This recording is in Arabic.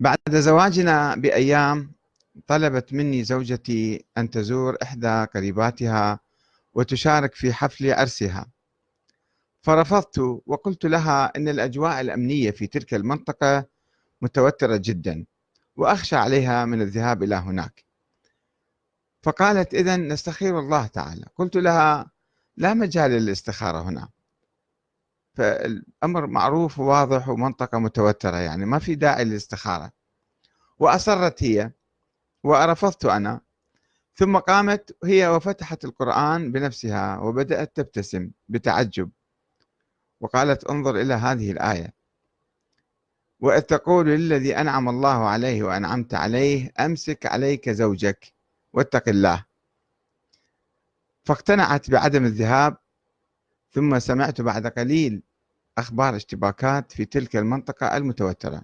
بعد زواجنا بأيام طلبت مني زوجتي أن تزور إحدى قريباتها وتشارك في حفل عرسها. فرفضت وقلت لها أن الأجواء الأمنية في تلك المنطقة متوترة جدا وأخشى عليها من الذهاب إلى هناك. فقالت إذا نستخير الله تعالى. قلت لها لا مجال للاستخارة هنا. فالأمر معروف وواضح ومنطقة متوترة يعني ما في داعي للاستخارة. وأصرت هي ورفضت أنا. ثم قامت هي وفتحت القرآن بنفسها وبدأت تبتسم بتعجب. وقالت انظر إلى هذه الآية. وإذ تقول للذي أنعم الله عليه وأنعمت عليه أمسك عليك زوجك واتق الله. فاقتنعت بعدم الذهاب. ثم سمعت بعد قليل أخبار اشتباكات في تلك المنطقة المتوترة.